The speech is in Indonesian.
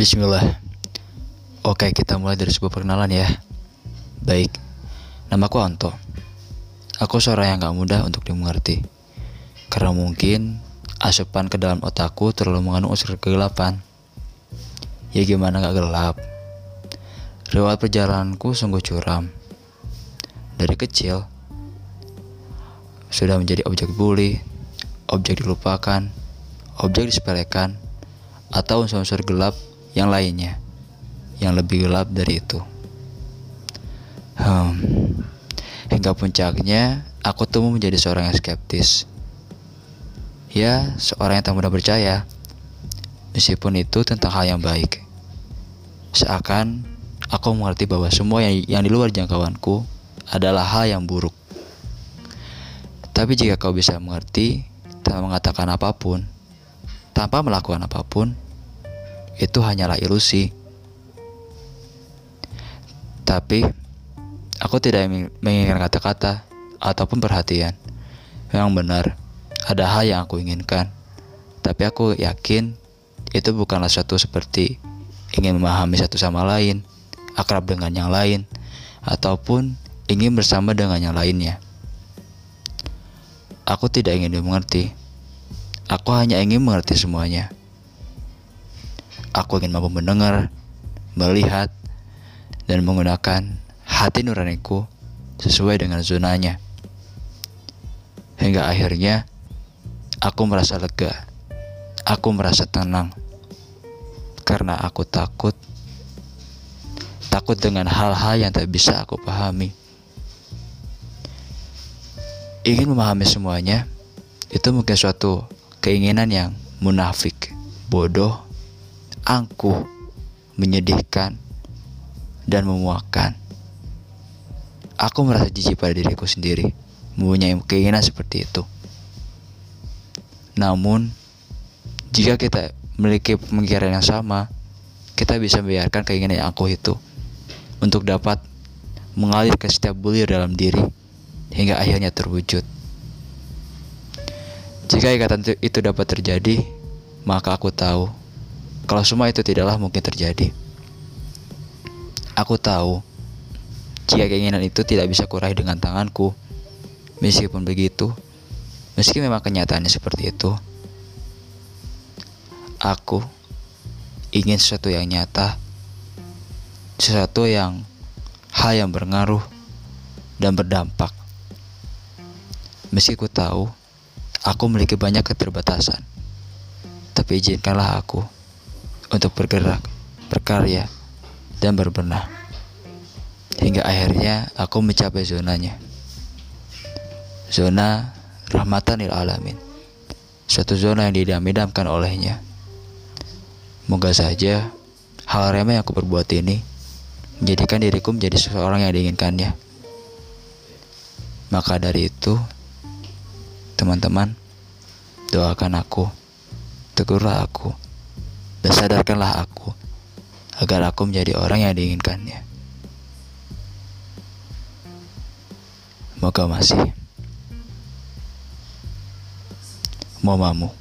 Bismillah. Oke, kita mulai dari sebuah perkenalan ya. Baik, namaku Anto. Aku seorang yang gak mudah untuk dimengerti. Karena mungkin asupan ke dalam otakku terlalu mengandung unsur kegelapan. Ya gimana gak gelap? Riwayat perjalananku sungguh curam. Dari kecil, sudah menjadi objek bully, objek dilupakan, objek disepelekan, atau unsur-unsur gelap yang lainnya yang lebih gelap dari itu. Hmm, hingga puncaknya aku tumbuh menjadi seorang yang skeptis. Ya, seorang yang tak mudah percaya, meskipun itu tentang hal yang baik. Seakan aku mengerti bahwa semua yang, yang di luar jangkauanku adalah hal yang buruk. Tapi jika kau bisa mengerti tanpa mengatakan apa pun, tanpa melakukan apa pun, itu hanyalah ilusi. Tapi, aku tidak menginginkan kata-kata ataupun perhatian. Memang benar, ada hal yang aku inginkan. Tapi aku yakin itu bukanlah suatu seperti ingin memahami satu sama lain, akrab dengan yang lain, ataupun ingin bersama dengan yang lainnya. Aku tidak ingin dimengerti. Aku hanya ingin mengerti semuanya. Aku ingin mampu mendengar, melihat, dan menggunakan hati nuraniku sesuai dengan zonanya. Hingga akhirnya aku merasa lega. Aku merasa tenang. Karena aku takut takut dengan hal-hal yang tak bisa aku pahami. Ingin memahami semuanya itu mungkin suatu keinginan yang munafik, bodoh, angkuh, menyedihkan, dan memuakkan. Aku merasa jijik pada diriku sendiri, mempunyai keinginan seperti itu. Namun, jika kita memiliki pemikiran yang sama, kita bisa membiarkan keinginan yang aku itu untuk dapat mengalir ke setiap bulir dalam diri hingga akhirnya terwujud. Jika ikatan itu dapat terjadi, maka aku tahu kalau semua itu tidaklah mungkin terjadi. Aku tahu jika keinginan itu tidak bisa kuraih dengan tanganku. Meskipun begitu, meski memang kenyataannya seperti itu, aku ingin sesuatu yang nyata, sesuatu yang hal yang berpengaruh dan berdampak. Meski ku tahu, aku memiliki banyak keterbatasan, tapi izinkanlah aku untuk bergerak, berkarya, dan berbenah. Hingga akhirnya aku mencapai zonanya. Zona rahmatan lil alamin. Suatu zona yang didam-idamkan olehnya. Moga saja hal remeh yang aku perbuat ini menjadikan diriku menjadi seseorang yang diinginkannya. Maka dari itu, teman-teman, doakan aku, tegurlah aku dan sadarkanlah aku agar aku menjadi orang yang diinginkannya. Moga masih. Momamu.